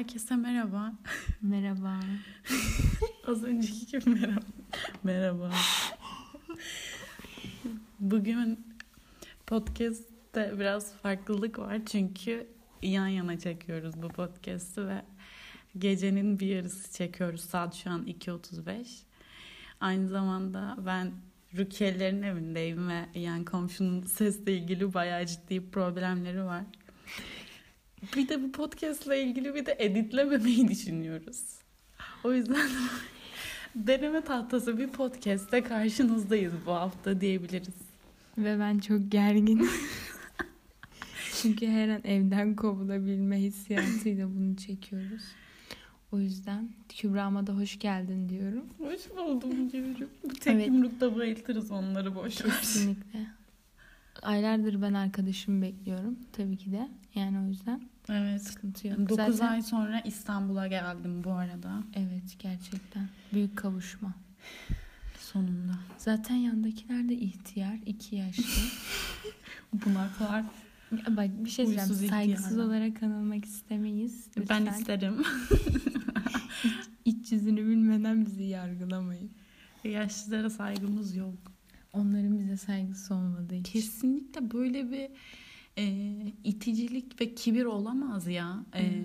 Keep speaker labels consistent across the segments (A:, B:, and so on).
A: Herkese merhaba.
B: Merhaba.
A: Az önceki gibi merhaba. Merhaba. Bugün podcast'te biraz farklılık var çünkü yan yana çekiyoruz bu podcast'ı ve gecenin bir yarısı çekiyoruz. Saat şu an 2.35. Aynı zamanda ben Rukiye'lerin evindeyim ve yan komşunun sesle ilgili bayağı ciddi problemleri var. Bir de bu podcast'la ilgili bir de editlememeyi düşünüyoruz. O yüzden deneme tahtası bir podcast'te karşınızdayız bu hafta diyebiliriz.
B: Ve ben çok gerginim. Çünkü her an evden kovulabilme hissiyatıyla bunu çekiyoruz. O yüzden Kübra'ma da hoş geldin diyorum.
A: Hoş buldum diyorum. Bu tek
B: Evet.
A: yumrukta bayıltırız onları boş ver.
B: Kesinlikle. Aylardır ben arkadaşımı bekliyorum. Tabii ki de. Yani o yüzden
A: Evet.
B: sıkıntı yok.
A: 9
B: Zaten
A: ay sonra İstanbul'a geldim bu arada.
B: evet gerçekten büyük kavuşma.
A: Sonunda.
B: Zaten yandakiler de ihtiyar, iki yaşlı.
A: Bunaklar.
B: Ya bak bir şey diyeceğim. Saygısız
A: ihtiyarlar.
B: olarak anılmak istemeyiz.
A: Ben
B: Lütfen.
A: isterim.
B: İç yüzünü bilmeden bizi yargılamayın.
A: Yaşlılara saygımız yok.
B: Onların bize saygısı olmadığı için.
A: Kesinlikle böyle bir e, iticilik ve kibir olamaz ya. E,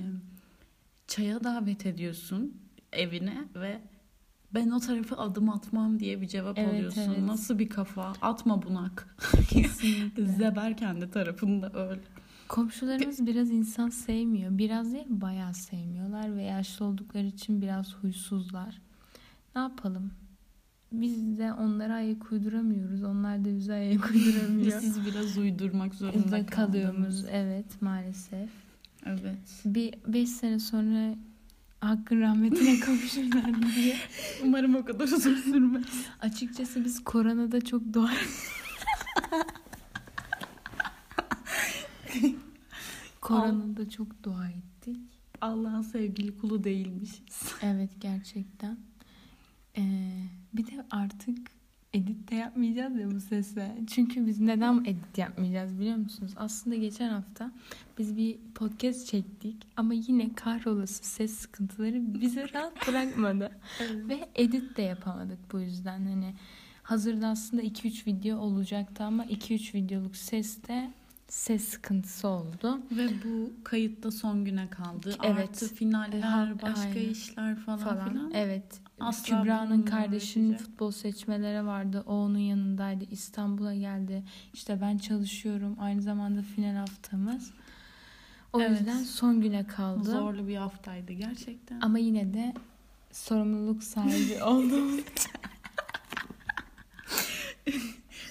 A: çaya davet ediyorsun evine ve ben o tarafa adım atmam diye bir cevap
B: Evet,
A: alıyorsun.
B: evet.
A: Nasıl bir kafa? Atma bunak.
B: Kesinlikle.
A: Zeber kendi tarafında öyle.
B: Komşularımız biraz insan sevmiyor. Biraz değil bayağı sevmiyorlar ve yaşlı oldukları için biraz huysuzlar. Ne yapalım? Biz de onlara ayak uyduramıyoruz. Onlar da bize ayak uyduramıyor.
A: Siz biraz uydurmak zorunda
B: kalıyoruz. Evet maalesef.
A: Evet.
B: Bir beş sene sonra hakkın rahmetine kavuşurlar diye.
A: Umarım o kadar uzun sürmez.
B: Açıkçası biz koronada çok dua Koronada çok dua ettik.
A: Allah'ın sevgili kulu değilmişiz.
B: Evet gerçekten. Ee, bir de artık edit de yapmayacağız ya bu sese. Çünkü biz neden edit yapmayacağız biliyor musunuz? Aslında geçen hafta biz bir podcast çektik ama yine kahrolası ses sıkıntıları bizi rahat bırakmadı. Ve edit de yapamadık bu yüzden. Hani hazırda aslında 2-3 video olacaktı ama 2-3 videoluk ses de ses sıkıntısı oldu.
A: Ve bu kayıtta son güne kaldı.
B: Evet.
A: Artı finaller,
B: Ha,
A: başka
B: aynen.
A: işler falan,
B: falan.
A: filan.
B: Evet.
A: Asla
B: Kübra'nın kardeşinin futbol seçmeleri vardı. O onun yanındaydı. İstanbul'a geldi. İşte ben çalışıyorum. Aynı zamanda final haftamız. O
A: Evet.
B: yüzden son güne kaldı.
A: Zorlu bir haftaydı gerçekten.
B: Ama yine de sorumluluk sahibi olduğumuz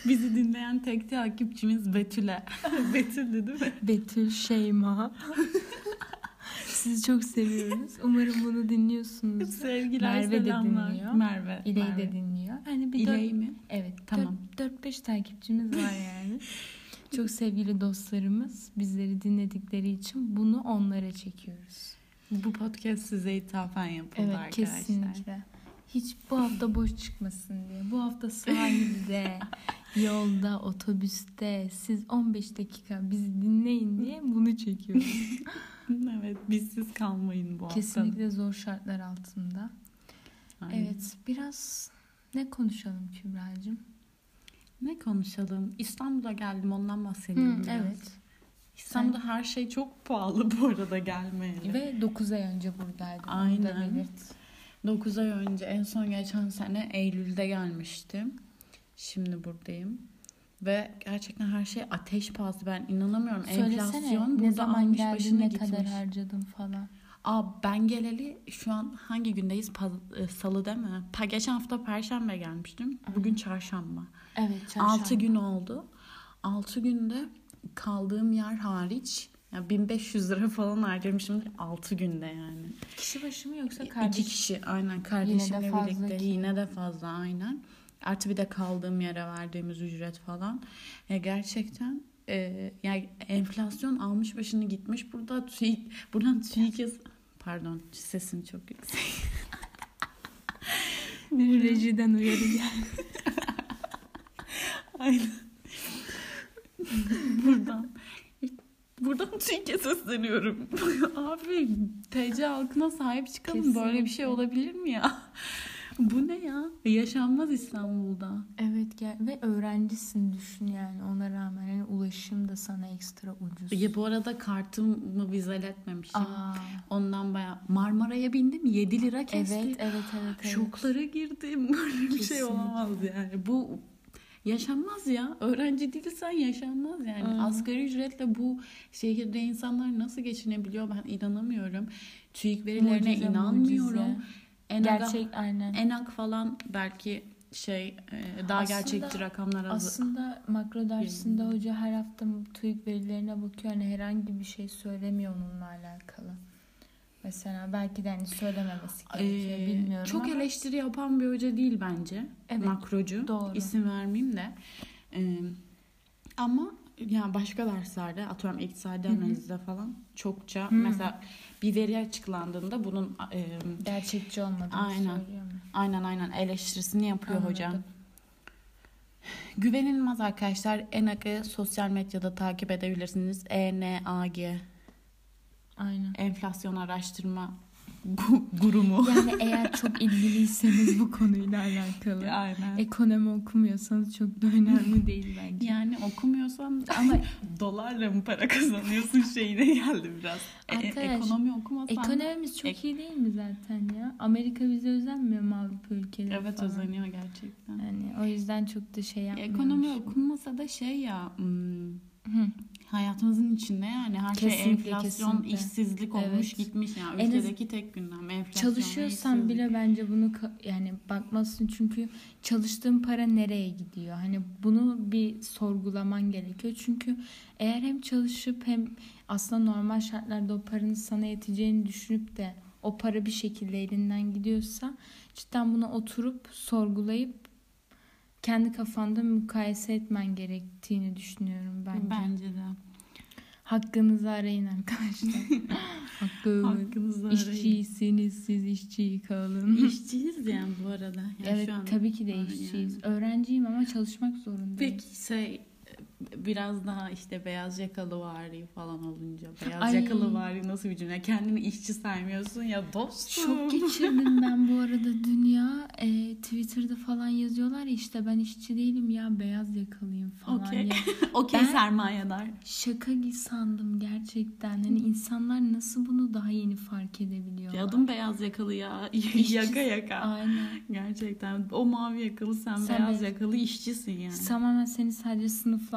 A: Bizi dinleyen tek takipçimiz Betül'e. Betül'dü değil mi?
B: Betül Şeyma. Sizi çok seviyoruz. Umarım bunu dinliyorsunuz.
A: Sevgiler,
B: Merve de
A: selamlar.
B: dinliyor.
A: Merve. Merve.
B: de dinliyor. Hani bir
A: İley
B: dört-
A: mi?
B: Evet.
A: Tamam.
B: 4-5 takipçimiz var yani. Çok sevgili dostlarımız bizleri dinledikleri için bunu onlara çekiyoruz.
A: Bu podcast size ithafen yapıldı
B: Evet
A: arkadaşlar.
B: kesinlikle. Hiç bu hafta boş çıkmasın diye. Bu hafta sahilde, yolda, otobüste siz 15 dakika bizi dinleyin diye bunu çekiyoruz.
A: evet bizsiz kalmayın bu hafta.
B: Kesinlikle zor şartlar altında.
A: Aynen.
B: Evet biraz ne konuşalım Kübra'cığım?
A: Ne konuşalım? İstanbul'a geldim ondan bahsedeyim biraz.
B: evet.
A: İstanbul'da her şey çok pahalı bu arada gelmeyeli.
B: Ve 9 ay önce buradaydım.
A: Aynen.
B: belirt.
A: 9 ay önce en son geçen sene Eylül'de gelmiştim. Şimdi buradayım. Ve gerçekten her şey ateş pahası. Ben inanamıyorum.
B: Söylesene
A: Enflasyon
B: ne
A: burada
B: zaman
A: almış
B: geldin
A: başına
B: ne
A: gitmiş.
B: kadar harcadın falan.
A: Aa ben geleli şu an hangi gündeyiz? Paz- e, Salı değil mi? Pa geçen hafta Perşembe gelmiştim. Bugün Çarşamba.
B: Evet
A: 6 gün oldu. 6 günde kaldığım yer hariç yani 1500 lira falan harcamışım 6 günde yani.
B: Kişi başı mı yoksa
A: İki
B: kardeş?
A: kişi aynen kardeşimle
B: fazla
A: birlikte
B: ki.
A: yine de fazla aynen. Artı bir de kaldığım yere verdiğimiz ücret falan. Ya gerçekten e, yani enflasyon almış başını gitmiş. Burada TÜİK, buradan TÜİK'e pardon sesim çok yüksek.
B: Bir rejiden uyarı geldi.
A: Aynen. buradan Buradan TÜİK'e sesleniyorum. Abi TC halkına sahip çıkalım.
B: Kesinlikle.
A: Böyle bir şey olabilir mi ya? Bu ne ya? Yaşanmaz İstanbul'da.
B: Evet gel ve öğrencisin düşün yani ona rağmen yani ulaşım da sana ekstra ucuz.
A: Ya bu arada kartımı vizeletmemişim.
B: Aa,
A: Ondan baya Marmara'ya bindim 7 lira kesti.
B: evet evet evet. evet.
A: Şoklara girdim. Böyle bir şey olamaz yani. Bu yaşanmaz ya. Öğrenci değilsen yaşanmaz yani.
B: Aynen.
A: Asgari ücretle bu şehirde insanlar nasıl geçinebiliyor ben inanamıyorum. TÜİK verilerine
B: Mucize,
A: inanmıyorum.
B: mucize.
A: Enaga,
B: Gerçek aynen.
A: Enak falan belki şey e, daha
B: Aslında-
A: gerçekçi rakamlar az.
B: Aslında makro dersinde hoca her hafta TÜİK verilerine bakıyor. Hani herhangi bir şey söylemiyor onunla alakalı. Mesela belki de hani söylememesi gerekiyor
A: Ee,
B: bilmiyorum
A: çok
B: ama.
A: eleştiri yapan bir hoca değil bence.
B: Evet,
A: Makrocu.
B: doğru.
A: İsim vermeyeyim de. Ee, ama yani başka derslerde atıyorum iktisadi analizde falan çokça
B: Hı.
A: mesela bir veri açıklandığında bunun e,
B: Gerçekçi olmadığını
A: Aynen. aynen aynen eleştirisini yapıyor
B: Anladım.
A: hocam. Güvenilmez arkadaşlar. ENAG'ı sosyal medyada takip edebilirsiniz. ENAG
B: Aynen.
A: enflasyon araştırma gu- gurumu.
B: Yani eğer çok ilgiliyseniz bu konuyla alakalı.
A: Aynen.
B: Ekonomi okumuyorsanız çok da önemli değil bence.
A: Yani okumuyorsan ama dolarla mı para kazanıyorsun şeyine geldi biraz. E-
B: Arkadaş,
A: ekonomi okumasan.
B: Ekonomimiz çok
A: Ek-
B: iyi değil mi zaten ya? Amerika bize özenmiyor mu Avrupa ülkeleri
A: Evet
B: falan?
A: özeniyor gerçekten.
B: Yani o yüzden çok da şey yapmıyormuş.
A: Ekonomi okunmasa da şey ya hmm,
B: Hı.
A: Hayatımızın içinde yani her şey
B: Kesinlikle,
A: enflasyon,
B: kesinlikle.
A: işsizlik olmuş
B: Evet.
A: gitmiş yani
B: En az-
A: ülkedeki tek gündem enflasyon.
B: Çalışıyorsan
A: işsizlik.
B: bile bence bunu yani bakmasın çünkü çalıştığın para nereye gidiyor? Hani bunu bir sorgulaman gerekiyor. Çünkü eğer hem çalışıp hem aslında normal şartlarda o paranın sana yeteceğini düşünüp de o para bir şekilde elinden gidiyorsa cidden buna oturup sorgulayıp kendi kafanda mukayese etmen gerektiğini düşünüyorum bence.
A: Bence de.
B: Hakkınızı arayın arkadaşlar. Hakkımı.
A: Hakkınızı arayın.
B: İşçiyseniz siz işçi kalın.
A: İşçiyiz yani bu arada. Yani
B: evet
A: şu an-
B: tabii ki de
A: Yani.
B: işçiyiz. Öğrenciyim ama çalışmak zorundayım.
A: Peki şey biraz daha işte beyaz yakalı vari falan olunca beyaz
B: Ay.
A: yakalı vari nasıl bir cümle kendini işçi saymıyorsun ya dostum.
B: Şok geçirdim ben bu arada dünya. E, Twitter'da falan yazıyorlar ya işte ben işçi değilim ya beyaz yakalıyım falan.
A: Okey.
B: Ya.
A: Okey
B: Ben-
A: sermayedar.
B: Şaka sandım gerçekten. Hani insanlar nasıl bunu daha yeni fark edebiliyorlar.
A: Adım beyaz yakalı ya. yaka yaka.
B: Aynen.
A: Gerçekten o mavi yakalı sen,
B: Sen
A: beyaz
B: be-
A: yakalı işçisin yani.
B: Tamamen seni sadece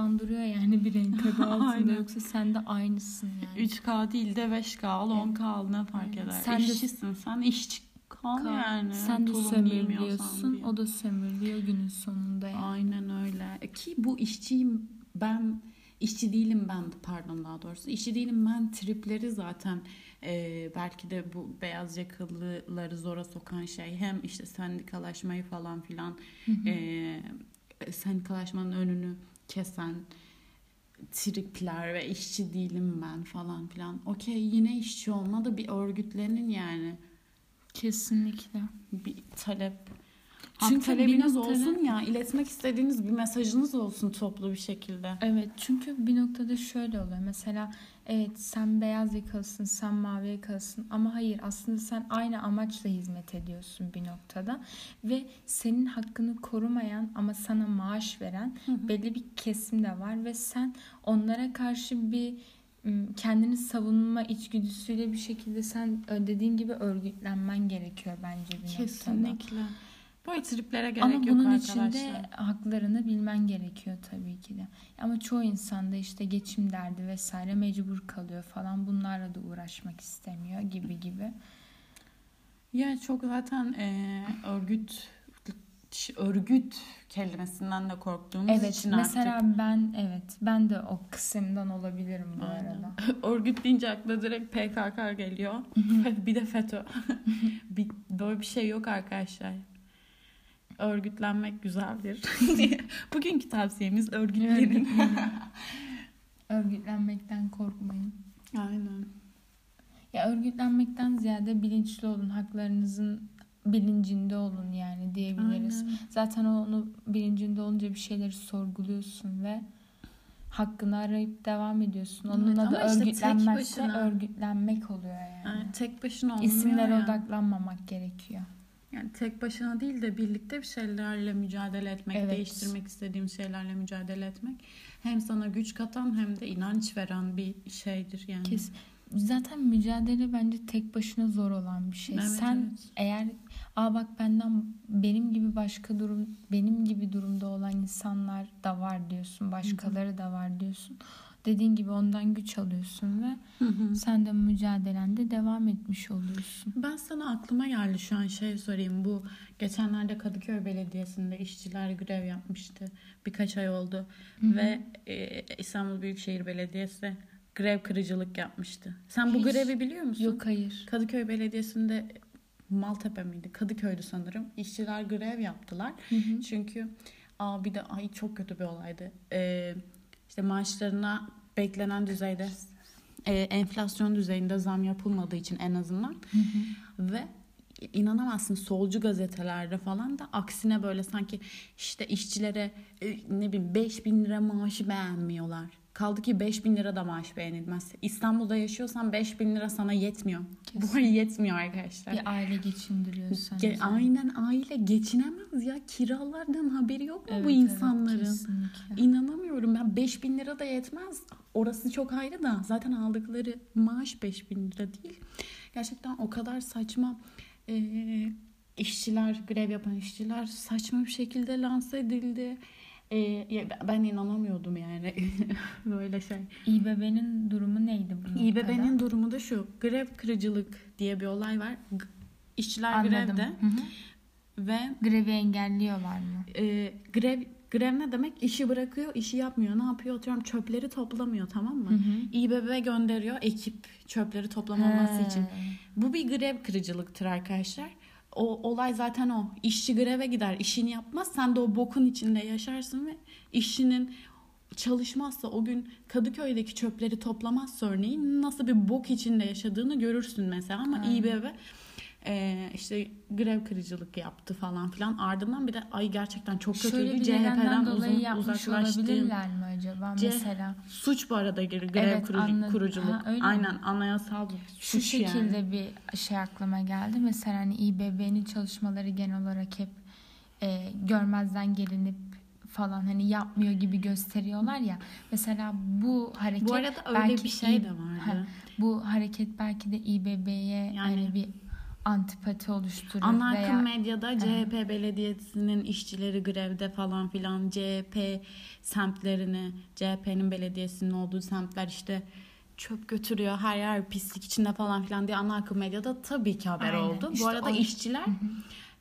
B: sınıflandırıyor yani bir renk adı altında.
A: Aynen.
B: Yoksa sen de aynısın yani.
A: 3K değil de 5K al 10K al ne fark
B: Aynen.
A: eder.
B: Sen de-
A: İşçisin sen işçi kal,
B: Kal.
A: yani.
B: Sen de
A: Tulum diye.
B: O da sömürüyor günün sonunda yani.
A: Aynen öyle. E Ki bu işçiyim ben işçi değilim ben pardon daha doğrusu işçi değilim ben tripleri zaten e, belki de bu beyaz yakalıları zora sokan şey hem işte sendikalaşmayı falan filan e, sendikalaşmanın önünü kesen tripler ve işçi değilim ben falan filan. Okey yine işçi olma da bir örgütlenin yani
B: Kesinlikle.
A: bir talep. Hak
B: Çünkü
A: talebiniz olsun ya iletmek istediğiniz bir mesajınız olsun toplu bir şekilde.
B: Evet çünkü bir noktada şöyle oluyor. Mesela evet sen beyaz yakalısın, sen mavi yakalısın ama hayır aslında sen aynı amaçla hizmet ediyorsun bir noktada. Ve senin hakkını korumayan ama sana maaş veren belli bir kesim de var ve sen onlara karşı bir kendini savunma içgüdüsüyle bir şekilde sen dediğin gibi örgütlenmen gerekiyor bence bir noktada.
A: Kesinlikle. Böyle triplere gerek
B: Ama
A: yok
B: bunun
A: arkadaşlar.
B: içinde haklarını bilmen gerekiyor tabii ki de. Ama çoğu insanda işte geçim derdi vesaire mecbur kalıyor falan. Bunlarla da uğraşmak istemiyor gibi gibi.
A: Ya çok zaten e, örgüt örgüt kelimesinden de korktuğumuz
B: Evet
A: için
B: mesela
A: artık
B: ben evet ben de o kısımdan olabilirim bu
A: Aynen.
B: arada.
A: örgüt deyince akla direkt PKK geliyor. bir de FETÖ. bir, böyle bir şey yok arkadaşlar. Örgütlenmek güzeldir. Bugünkü tavsiyemiz örgütlenin.
B: Örgütlenmekten korkmayın.
A: Aynen.
B: Ya örgütlenmekten ziyade bilinçli olun. Haklarınızın bilincinde olun yani diyebiliriz.
A: Aynen.
B: Zaten onu bilincinde olunca bir şeyleri sorguluyorsun ve hakkını arayıp devam ediyorsun. Onun
A: Evet,
B: adı
A: ama işte
B: örgütlenmek oluyor yani.
A: Yani tek başına olmuyor
B: İsimlere
A: ya.
B: odaklanmamak gerekiyor.
A: Yani tek başına değil de birlikte bir şeylerle mücadele etmek,
B: Evet.
A: değiştirmek istediğim şeylerle mücadele etmek hem sana güç katan hem de inanç veren bir şeydir yani.
B: Kes. Zaten mücadele bence tek başına zor olan bir şey.
A: Evet,
B: Sen
A: evet.
B: eğer aa bak benden benim gibi başka durum benim gibi durumda olan insanlar da var diyorsun. Başkaları da var diyorsun. Dediğin gibi ondan güç alıyorsun ve
A: Hı hı.
B: sen de mücadelende devam etmiş oluyorsun.
A: Ben sana aklıma geldi şu an şey sorayım. Bu geçenlerde Kadıköy Belediyesi'nde işçiler grev yapmıştı. Birkaç ay oldu. Ve e, İstanbul Büyükşehir Belediyesi grev kırıcılık yapmıştı. Sen bu
B: Hiç.
A: grevi biliyor musun?
B: Yok hayır.
A: Kadıköy Belediyesi'nde Maltepe miydi? Kadıköy'dü sanırım. İşçiler grev yaptılar.
B: Hı hı.
A: Çünkü aa bir de ay çok kötü bir olaydı. Ee, işte maaşlarına beklenen düzeyde e, enflasyon düzeyinde zam yapılmadığı için en azından
B: Hı hı.
A: ve inanamazsın solcu gazetelerde falan da aksine böyle sanki işte işçilere e, ne bileyim 5000 lira maaşı beğenmiyorlar. Kaldı ki 5000 lira da maaş beğenilmez. İstanbul'da yaşıyorsan 5000 lira sana yetmiyor. Bu
B: Kesin.
A: ay yetmiyor arkadaşlar.
B: Bir aile geçindiriyor seni.
A: Ge- aynen aile geçinemez ya. Kiralardan haberi yok mu
B: Evet,
A: bu
B: evet,
A: insanların?
B: kesinlikle.
A: İnanamıyorum ben 5000 lira da yetmez. Orası çok ayrı da zaten aldıkları maaş 5000 lira değil. Gerçekten o kadar saçma e, işçiler, grev yapan işçiler saçma bir şekilde lanse edildi. E, ya ben inanamıyordum yani böyle şey.
B: İBB'nin durumu neydi bu noktada?
A: İBB'nin durumu da şu. Grev kırıcılık diye bir olay var. G- İşçiler
B: Anladım.
A: grevde
B: Hı hı.
A: ve
B: Grevi engelliyorlar mı?
A: e, grev grev ne demek? İşi bırakıyor, işi yapmıyor. Ne yapıyor? Atıyorum çöpleri toplamıyor tamam mı?
B: Hı hı.
A: İBB gönderiyor ekip çöpleri toplamaması
B: He.
A: için. Bu bir grev kırıcılıktır arkadaşlar. O olay zaten o. İşçi greve gider, işini yapmaz. Sen de o bokun içinde yaşarsın ve işçinin çalışmazsa o gün Kadıköy'deki çöpleri toplamazsa örneğin nasıl bir bok içinde yaşadığını görürsün mesela ama
B: Aynen.
A: İBB e, işte grev kırıcılık yaptı falan filan. Ardından bir de ay gerçekten çok.
B: Şöyle bir
A: CHP'den
B: dolayı
A: uzun,
B: yapmış olabilirler mi acaba
A: C-
B: mesela?
A: Suç bu arada grev
B: Evet,
A: kurucu-
B: anladım.
A: kuruculuk.
B: Ha, mi?
A: Aynen anayasal bir
B: Şu
A: suç yani.
B: şekilde bir şey aklıma geldi. Mesela hani İBB'nin çalışmaları genel olarak hep e, görmezden gelinip falan hani yapmıyor gibi gösteriyorlar ya. Mesela bu hareket
A: Bu arada öyle
B: belki
A: bir şey de vardı.
B: Ha, bu hareket belki de İBB'ye
A: Yani-
B: hani bir antipati oluşturur
A: Ana
B: veya
A: akım medyada CHP belediyesinin işçileri grevde falan filan CHP semtlerini CHP'nin belediyesinin olduğu semtler işte çöp götürüyor her yer pislik içinde falan filan diye ana akım medyada tabii ki haber
B: Aynen.
A: oldu.
B: İşte
A: Bu arada
B: o-
A: işçiler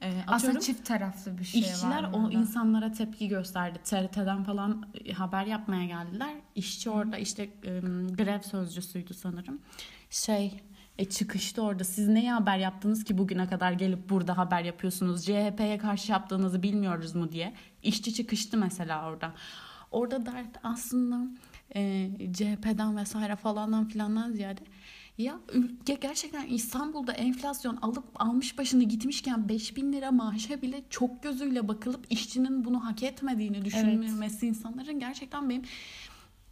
A: e,
B: aslında çift taraflı bir şey
A: İşçiler
B: var.
A: o
B: burada.
A: insanlara tepki gösterdi. TRT'den falan e, haber yapmaya geldiler. İşçi orada işte e, grev sözcüsüydü sanırım. Şey e, çıkışta orada siz neye haber yaptınız ki bugüne kadar gelip burada haber yapıyorsunuz? CHP'ye karşı yaptığınızı bilmiyoruz mu diye. İşçi çıkıştı mesela orada. Orada dert aslında e, CHP'den vesaire falandan filandan ziyade ya ülke gerçekten İstanbul'da enflasyon alıp almış başını gitmişken 5000 lira maaşa bile çok gözüyle bakılıp işçinin bunu hak etmediğini düşünmesi insanların gerçekten benim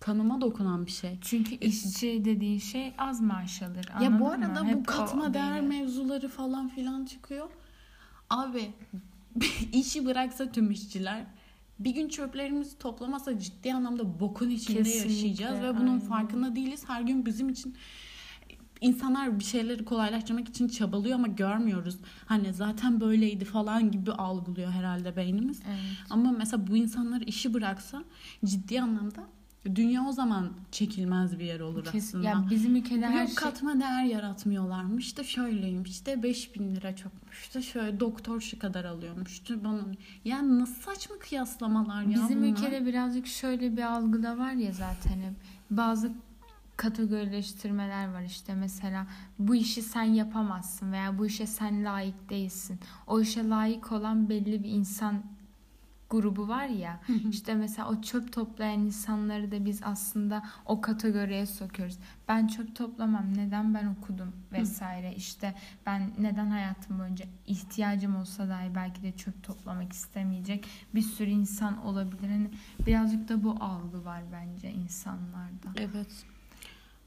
A: kanıma dokunan bir şey.
B: Çünkü işçi dediğin şey az maaş alır.
A: Ya bu
B: anladın mı?
A: arada
B: Hep
A: bu
B: o
A: katma değer mevzuları falan filan çıkıyor. Abi işi bıraksa tüm işçiler bir gün çöplerimizi toplamasa ciddi anlamda bokun içinde
B: Kesinlikle,
A: yaşayacağız ve bunun
B: aynen.
A: farkında değiliz. Her gün bizim için insanlar bir şeyleri kolaylaştırmak için çabalıyor ama görmüyoruz. Hani zaten böyleydi falan gibi algılıyor herhalde beynimiz.
B: Evet.
A: Ama mesela bu insanlar işi bıraksa ciddi anlamda dünya o zaman çekilmez bir yer olur
B: Kes-
A: aslında.
B: ya bizim ülkede her
A: Yok
B: şey
A: katma değer yaratmıyorlarmış da şöyleymiş de 5000 lira çokmuş da şöyle doktor şu kadar alıyormuş da bana. Yani nasıl saçma kıyaslamalar ya
B: Bizim
A: bunlar.
B: ülkede birazcık şöyle bir algı da var ya zaten hep. Bazı kategorileştirmeler var işte mesela bu işi sen yapamazsın veya bu işe sen layık değilsin. O işe layık olan belli bir insan grubu var ya işte mesela o çöp toplayan insanları da biz aslında o kategoriye sokuyoruz. Ben çöp toplamam neden ben okudum vesaire işte ben neden hayatım boyunca ihtiyacım olsa dahi belki de çöp toplamak istemeyecek bir sürü insan olabilir. Hani birazcık da bu algı var bence insanlarda.
A: Evet.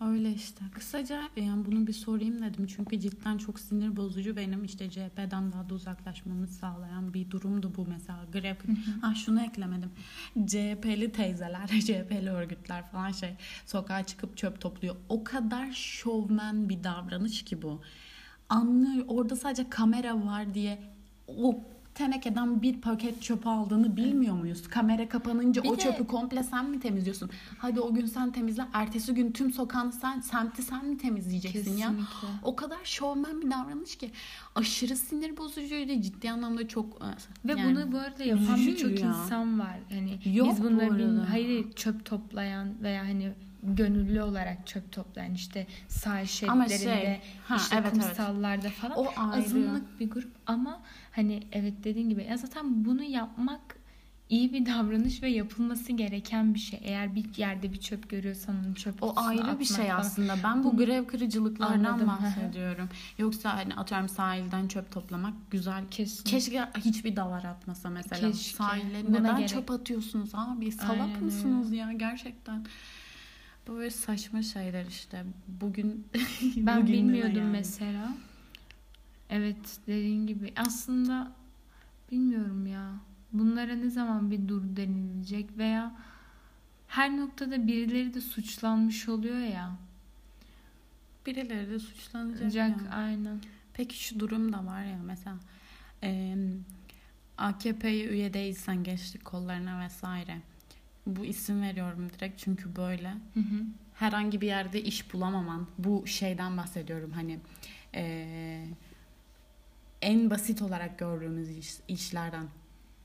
A: Öyle işte. Kısaca yani bunu bir sorayım dedim. Çünkü cidden çok sinir bozucu benim işte CHP'den daha da uzaklaşmamı sağlayan bir durumdu bu mesela. Grev. ha şunu eklemedim. CHP'li teyzeler, CHP'li örgütler falan şey sokağa çıkıp çöp topluyor. O kadar şovmen bir davranış ki bu. Anlıyor. Orada sadece kamera var diye o tenekeden bir paket çöp aldığını bilmiyor muyuz? Kamera kapanınca
B: Bir
A: o
B: de-
A: çöpü komple sen mi temizliyorsun? Hadi o gün sen temizle. Ertesi gün tüm sokağını sen, semti sen mi temizleyeceksin ya?
B: Kesinlikle.
A: O kadar şovmen bir davranış ki aşırı sinir bozucuydu. Ciddi anlamda çok
B: Ve
A: yani
B: bunu bu arada yapan birçok
A: ya.
B: insan var. Hani
A: Yok
B: biz
A: bu
B: bunları
A: arada.
B: bilmiyoruz. Hayır çöp toplayan veya hani gönüllü olarak çöp toplayan işte sahil
A: Ama
B: şeritlerinde
A: şey, ha,
B: işte
A: evet, evet.
B: kumsallarda falan
A: O ayrı.
B: azınlık bir grup ama hani evet dediğin gibi ya zaten bunu yapmak iyi bir davranış ve yapılması gereken bir şey. Eğer bir yerde bir çöp görüyorsan onu çöp
A: O ayrı bir şey
B: falan.
A: aslında. Ben bu grev kırıcılıklardan
B: Anladım,
A: bahsediyorum. Yoksa hani atıyorum sahilden çöp toplamak güzel.
B: Kesin.
A: Keşke hiçbir davar atmasa mesela.
B: Keşke.
A: Sahile
B: Buna
A: neden
B: gerek-
A: çöp atıyorsunuz abi? Salak
B: Aynen
A: mısınız ya gerçekten? Böyle saçma şeyler işte. Bugün
B: Ben
A: bugün
B: bilmiyordum
A: yani.
B: mesela. Evet dediğin gibi. Aslında bilmiyorum ya. Bunlara ne zaman bir dur denilecek veya her noktada birileri de suçlanmış oluyor ya.
A: Birileri de suçlanacak.
B: Jack
A: ya.
B: aynen.
A: Peki şu durum da var ya mesela e, AKP'ye üye değilsen gençlik kollarına vesaire. Bu isim veriyorum direkt çünkü böyle.
B: Hı hı.
A: Herhangi bir yerde iş bulamaman. Bu şeyden bahsediyorum hani e, en basit olarak gördüğümüz iş, işlerden.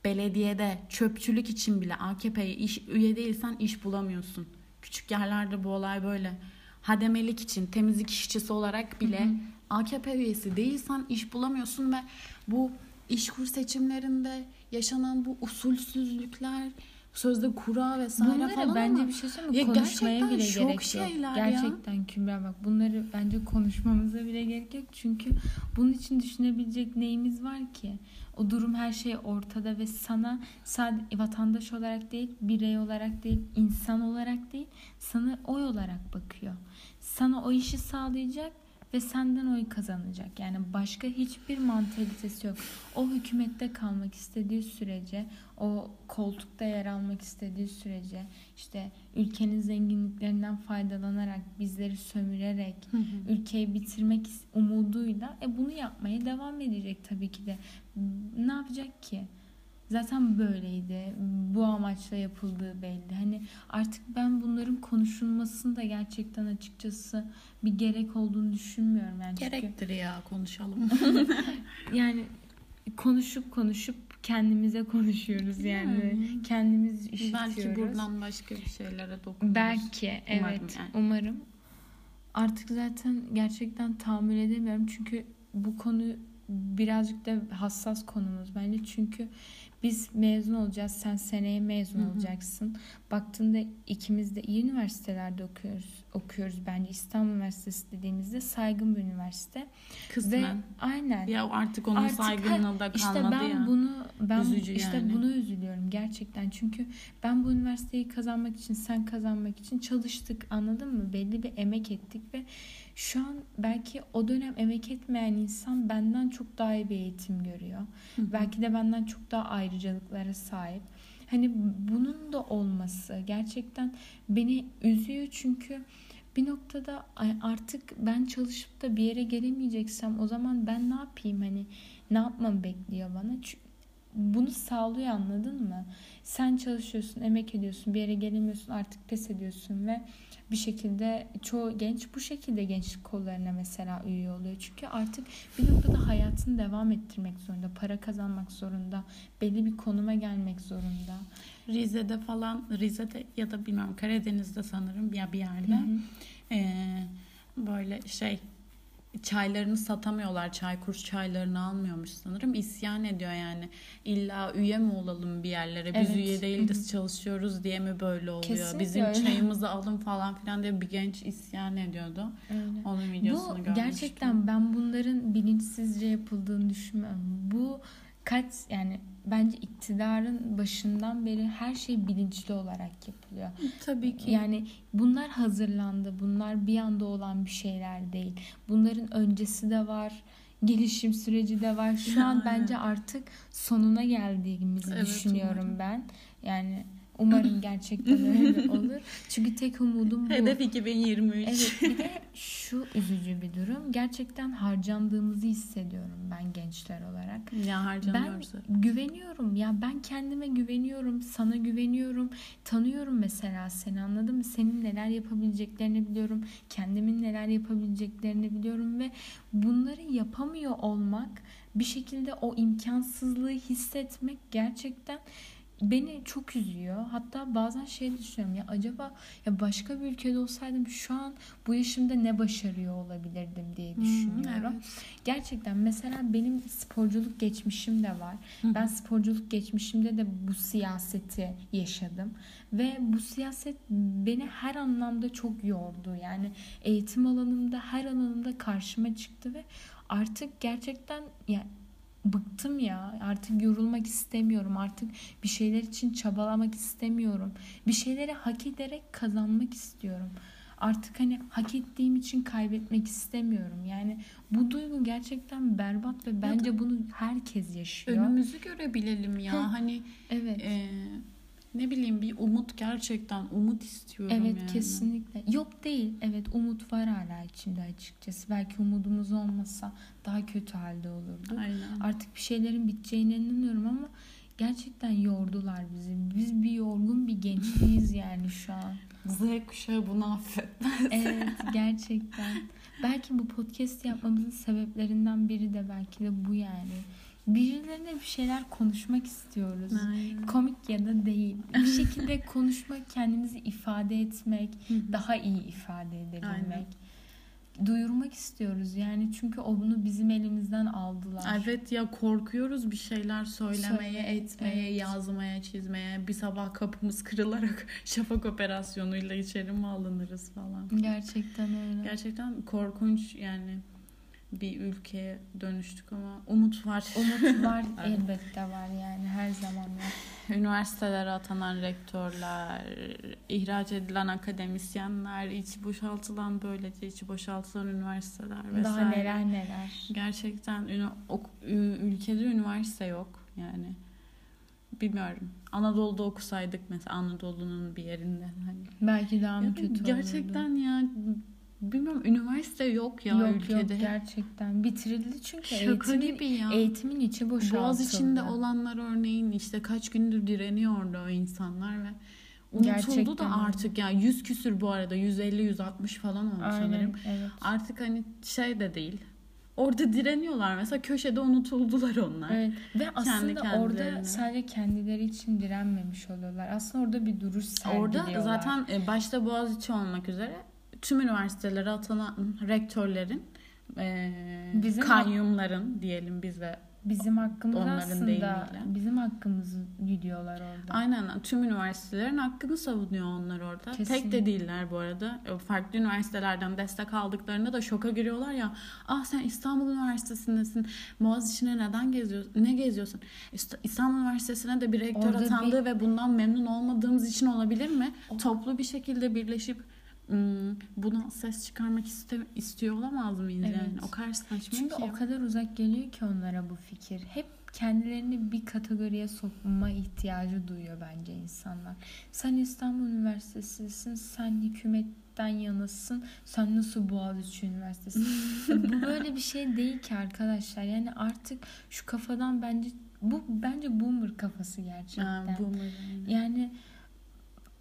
A: Belediyede çöpçülük için bile AKP'ye iş, üye değilsen iş bulamıyorsun. Küçük yerlerde bu olay böyle. Hademelik için temizlik işçisi olarak bile
B: Hı hı.
A: AKP üyesi değilsen iş bulamıyorsun ve bu işkur seçimlerinde yaşanan bu usulsüzlükler, sözde kura vesaire
B: Bunları
A: falan
B: bence
A: ama
B: bir şey söyleyeyim mi?
A: Ya
B: Konuşmaya bile gerek yok.
A: ya.
B: Gerçekten Kübra bak bunları bence konuşmamıza bile gerek yok. Çünkü bunun için düşünebilecek neyimiz var ki? O durum her şey ortada ve sana sadece vatandaş olarak değil, birey olarak değil, insan olarak değil, sana oy olarak bakıyor. Sana o işi sağlayacak ve senden oy kazanacak. Yani başka hiçbir mantalitesi yok. O hükümette kalmak istediği sürece, o koltukta yer almak istediği sürece, işte ülkenin zenginliklerinden faydalanarak, bizleri sömürerek, ülkeyi bitirmek umuduyla e bunu yapmaya devam edecek tabii ki de. Ne yapacak ki? Zaten böyleydi. Bu amaçla yapıldığı belli. Hani artık ben bunların konuşulmasını da gerçekten açıkçası bir gerek olduğunu düşünmüyorum. Yani çünkü-
A: Gerektir ya konuşalım.
B: yani konuşup konuşup kendimize konuşuyoruz yani.
A: Yani.
B: Kendimiz işitiyoruz.
A: Belki buradan başka bir şeylere dokunuruz.
B: Belki
A: Umarım
B: evet
A: yani.
B: umarım. Artık zaten gerçekten tahammül edemiyorum çünkü bu konu birazcık da hassas konumuz bence çünkü biz mezun olacağız sen seneye mezun
A: Hı hı.
B: olacaksın baktığında ikimiz de iyi üniversitelerde okuyoruz okuyoruz bence İstanbul Üniversitesi dediğimizde saygın bir üniversite
A: Kısmen.
B: ve aynen
A: Ya artık onun
B: Artık
A: saygınlığı da
B: işte
A: kalmadı
B: ben
A: ya.
B: bunu ben
A: Üzücü
B: işte
A: yani.
B: bunu üzülüyorum gerçekten. Çünkü ben bu üniversiteyi kazanmak için, sen kazanmak için çalıştık. Anladın mı? Belli bir emek ettik ve şu an belki o dönem emek etmeyen insan benden çok daha iyi bir eğitim görüyor.
A: Hı.
B: Belki de benden çok daha ayrıcalıklara sahip. Hani bunun da olması gerçekten beni üzüyor çünkü bir noktada artık ben çalışıp da bir yere gelemeyeceksem o zaman ben ne yapayım hani ne yapmamı bekliyor bana? Çü- Bunu sağlıyor anladın mı? Sen çalışıyorsun, emek ediyorsun, bir yere gelemiyorsun, artık pes ediyorsun ve bir şekilde çoğu genç bu şekilde gençlik kollarına mesela üye oluyor. Çünkü artık bir noktada hayatını devam ettirmek zorunda, para kazanmak zorunda, belli bir konuma gelmek zorunda.
A: Rize'de falan Rize'de ya da bilmiyorum Karadeniz'de sanırım ya bir yerde
B: Hı hı.
A: ee, böyle şey çaylarını satamıyorlar. Çaykur çaylarını almıyormuş sanırım. İsyan ediyor yani. İlla üye mi olalım bir yerlere? Biz
B: Evet.
A: üye değiliz çalışıyoruz diye mi böyle oluyor?
B: Kesinlikle
A: Bizim
B: öyle.
A: çayımızı alın falan filan diye bir genç isyan ediyordu.
B: Öyle.
A: Onun videosunu
B: Bu
A: görmüştüm.
B: gerçekten ben bunların bilinçsizce yapıldığını düşünmüyorum. Bu kaç yani bence iktidarın başından beri her şey bilinçli olarak yapılıyor.
A: Tabii ki.
B: Yani bunlar hazırlandı. Bunlar bir anda olan bir şeyler değil. Bunların öncesi de var. Gelişim süreci de var. Şu an bence artık sonuna geldiğimizi
A: Evet,
B: düşünüyorum
A: umarım.
B: ben. Yani umarım gerçekten öyle olur. Çünkü tek umudum bu.
A: Hedef 2023.
B: Evet bir de şu üzücü bir durum. Gerçekten harcandığımızı hissediyorum ben gençler olarak.
A: ya
B: Ben
A: harcanıyoruz.
B: güveniyorum ya ben kendime güveniyorum sana güveniyorum tanıyorum mesela seni anladın mı senin neler yapabileceklerini biliyorum kendimin neler yapabileceklerini biliyorum ve bunları yapamıyor olmak bir şekilde o imkansızlığı hissetmek gerçekten beni çok üzüyor. Hatta bazen şey düşünüyorum ya acaba ya başka bir ülkede olsaydım şu an bu yaşımda ne başarıyor olabilirdim diye düşünüyorum.
A: evet.
B: Gerçekten mesela benim sporculuk geçmişim de var. Ben sporculuk geçmişimde de bu siyaseti yaşadım ve bu siyaset beni her anlamda çok yordu. Yani eğitim alanımda her alanımda karşıma çıktı ve artık gerçekten ya bıktım ya. Artık yorulmak istemiyorum. Artık bir şeyler için çabalamak istemiyorum. Bir şeyleri hak ederek kazanmak istiyorum. Artık hani hak ettiğim için kaybetmek istemiyorum. Yani bu duygu gerçekten berbat ve bence bunu herkes yaşıyor.
A: Önümüzü görebilelim ya. Hani
B: Evet.
A: e, ne bileyim bir umut gerçekten umut istiyorum
B: Evet
A: yani.
B: kesinlikle. Yok değil. Evet umut var hala içimde açıkçası. Belki umudumuz olmasa daha kötü halde olurdu.
A: Aynen.
B: Artık bir şeylerin biteceğine inanıyorum ama gerçekten yordular bizi. Biz bir yorgun bir gençliğiz yani şu an.
A: Z kuşağı bunu affetmez.
B: Evet gerçekten. Belki bu podcast yapmamızın sebeplerinden biri de belki de bu yani. Birilerine bir şeyler konuşmak istiyoruz.
A: Aynen.
B: Komik ya da değil. Bir şekilde konuşmak, kendimizi ifade etmek, daha iyi ifade edebilmek.
A: Aynen.
B: Duyurmak istiyoruz yani çünkü o bunu bizim elimizden aldılar.
A: Evet ya korkuyoruz bir şeyler söylemeye,
B: Söyle-
A: etmeye,
B: evet.
A: yazmaya, çizmeye. Bir sabah kapımız kırılarak şafak operasyonuyla içeri mi alınırız falan.
B: Gerçekten öyle.
A: Gerçekten korkunç yani bir ülkeye dönüştük ama umut var.
B: Umut var elbette var yani her zaman var.
A: Üniversitelere atanan rektörler, ihraç edilen akademisyenler, içi boşaltılan böylece içi boşaltılan üniversiteler vesaire.
B: Daha neler neler.
A: Gerçekten ülkede üniversite yok yani. Bilmiyorum. Anadolu'da okusaydık mesela Anadolu'nun bir yerinde. Hani.
B: Belki daha mı kötü
A: gerçekten
B: olurdu?
A: ya bilmiyorum üniversite yok ya
B: yok
A: ülkede.
B: yok gerçekten. Bitirildi çünkü
A: Şaka
B: eğitimin,
A: gibi ya.
B: eğitimin içi boşaltıldı.
A: Boğaz içinde olanlar örneğin işte kaç gündür direniyordu o insanlar ve unutuldu
B: Gerçekten
A: da artık ya 100 küsür bu arada 150 160 falan oldu
B: Aynen
A: sanırım.
B: evet.
A: Artık hani şey de değil. Orada direniyorlar mesela köşede unutuldular onlar.
B: Evet. Ve aslında orada sadece kendileri için direnmemiş oluyorlar. Aslında orada bir duruş sergiliyorlar.
A: Orada zaten e, başta Boğaziçi olmak üzere tüm üniversitelere atanan rektörlerin e,
B: Bizim-
A: kayyumların diyelim bize
B: bizim hakkımız
A: Onların
B: aslında
A: deyimiyle.
B: bizim hakkımızı gidiyorlar orada.
A: Aynen tüm üniversitelerin hakkını savunuyor onlar orada. Tek
B: Kesinlikle.
A: de değiller bu arada. E, Farklı üniversitelerden destek aldıklarında da şoka giriyorlar ya. Ah sen İstanbul Üniversitesi'ndesin. Boğaziçi'ne neden geziyorsun? Ne geziyorsun? İst- İstanbul Üniversitesi'ne de bir rektör
B: Orada
A: atandı ve bundan memnun olmadığımız için olabilir mi?
B: O-
A: Toplu bir şekilde birleşip buna ses çıkarmak iste- istiyor olamaz mıyız
B: Evet.
A: yani? O kadar saçma
B: Çünkü
A: ki.
B: o kadar uzak geliyor ki onlara bu fikir. Hep kendilerini bir kategoriye sokma ihtiyacı duyuyor bence insanlar. Sen İstanbul Üniversitesi'sin, sen hükümetten yanasın, sen nasıl Boğaziçi Üniversitesi? bu böyle bir şey değil ki arkadaşlar. Yani artık şu kafadan bence bu bence boomer kafası gerçekten.
A: Ha, mu yani?
B: Yani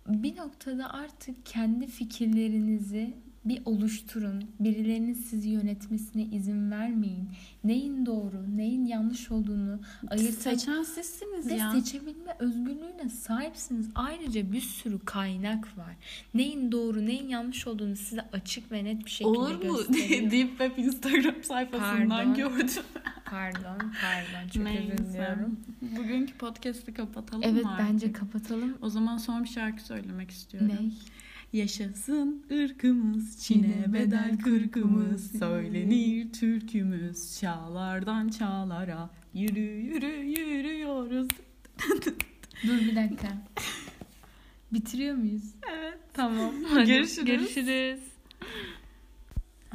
B: bir noktada artık kendi fikirlerinizi bir oluşturun. Birilerinin sizi yönetmesine izin vermeyin. Neyin doğru, neyin yanlış olduğunu ayırt
A: Seçen sizsiniz
B: ve
A: ya.
B: seçebilme özgürlüğüne sahipsiniz. Ayrıca bir sürü kaynak var. Neyin doğru, neyin yanlış olduğunu size açık ve net bir şekilde
A: Olur mu?
B: gösteriyor.
A: Deep Web Instagram sayfasından
B: Pardon.
A: gördüm.
B: pardon, pardon. Çok özür
A: Neyse.
B: diliyorum.
A: Bugünkü podcast'ı kapatalım
B: Evet
A: mı artık?
B: bence kapatalım.
A: O zaman son bir şarkı söylemek istiyorum.
B: Ne?
A: Yaşasın ırkımız, Çin'e bedel kırkımız, söylenir türkümüz, çağlardan çağlara, yürü yürü yürüyoruz.
B: Dur bir dakika. Bitiriyor muyuz?
A: Evet.
B: Tamam.
A: Görüşürüz.
B: Görüşürüz.